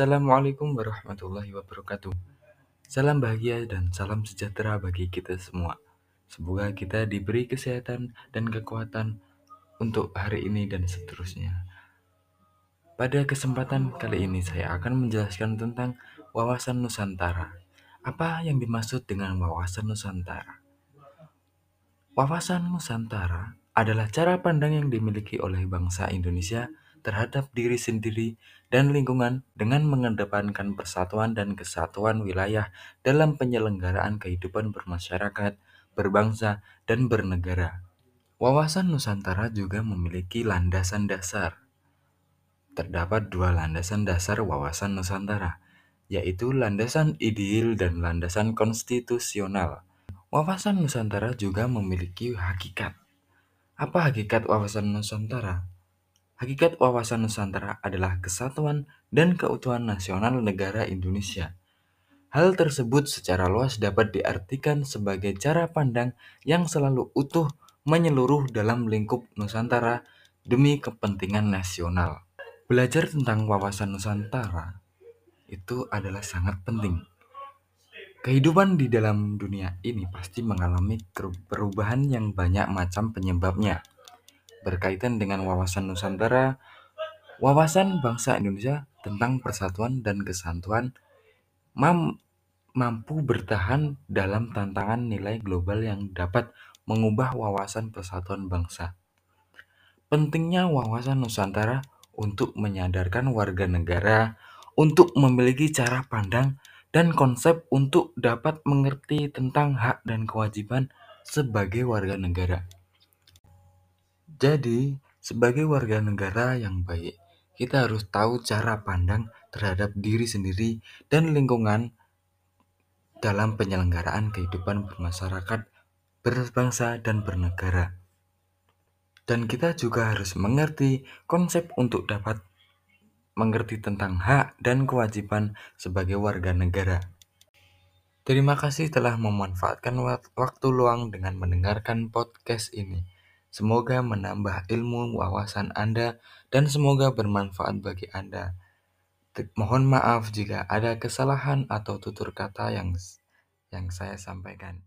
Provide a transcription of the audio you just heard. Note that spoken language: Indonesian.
Assalamualaikum warahmatullahi wabarakatuh. Salam bahagia dan salam sejahtera bagi kita semua. Semoga kita diberi kesehatan dan kekuatan untuk hari ini dan seterusnya. Pada kesempatan kali ini saya akan menjelaskan tentang wawasan Nusantara. Apa yang dimaksud dengan wawasan Nusantara? Wawasan Nusantara adalah cara pandang yang dimiliki oleh bangsa Indonesia terhadap diri sendiri dan lingkungan dengan mengedepankan persatuan dan kesatuan wilayah dalam penyelenggaraan kehidupan bermasyarakat, berbangsa, dan bernegara. Wawasan Nusantara juga memiliki landasan dasar. Terdapat dua landasan dasar wawasan Nusantara, yaitu landasan ideal dan landasan konstitusional. Wawasan Nusantara juga memiliki hakikat. Apa hakikat wawasan Nusantara? Hakikat wawasan Nusantara adalah kesatuan dan keutuhan nasional negara Indonesia. Hal tersebut secara luas dapat diartikan sebagai cara pandang yang selalu utuh menyeluruh dalam lingkup Nusantara demi kepentingan nasional. Belajar tentang wawasan Nusantara itu adalah sangat penting. Kehidupan di dalam dunia ini pasti mengalami perubahan yang banyak macam penyebabnya berkaitan dengan wawasan Nusantara, wawasan bangsa Indonesia tentang persatuan dan kesatuan mam mampu bertahan dalam tantangan nilai global yang dapat mengubah wawasan persatuan bangsa. Pentingnya wawasan Nusantara untuk menyadarkan warga negara untuk memiliki cara pandang dan konsep untuk dapat mengerti tentang hak dan kewajiban sebagai warga negara. Jadi, sebagai warga negara yang baik, kita harus tahu cara pandang terhadap diri sendiri dan lingkungan dalam penyelenggaraan kehidupan bermasyarakat, berbangsa, dan bernegara. Dan kita juga harus mengerti konsep untuk dapat mengerti tentang hak dan kewajiban sebagai warga negara. Terima kasih telah memanfaatkan waktu luang dengan mendengarkan podcast ini. Semoga menambah ilmu wawasan Anda dan semoga bermanfaat bagi Anda. Mohon maaf jika ada kesalahan atau tutur kata yang yang saya sampaikan.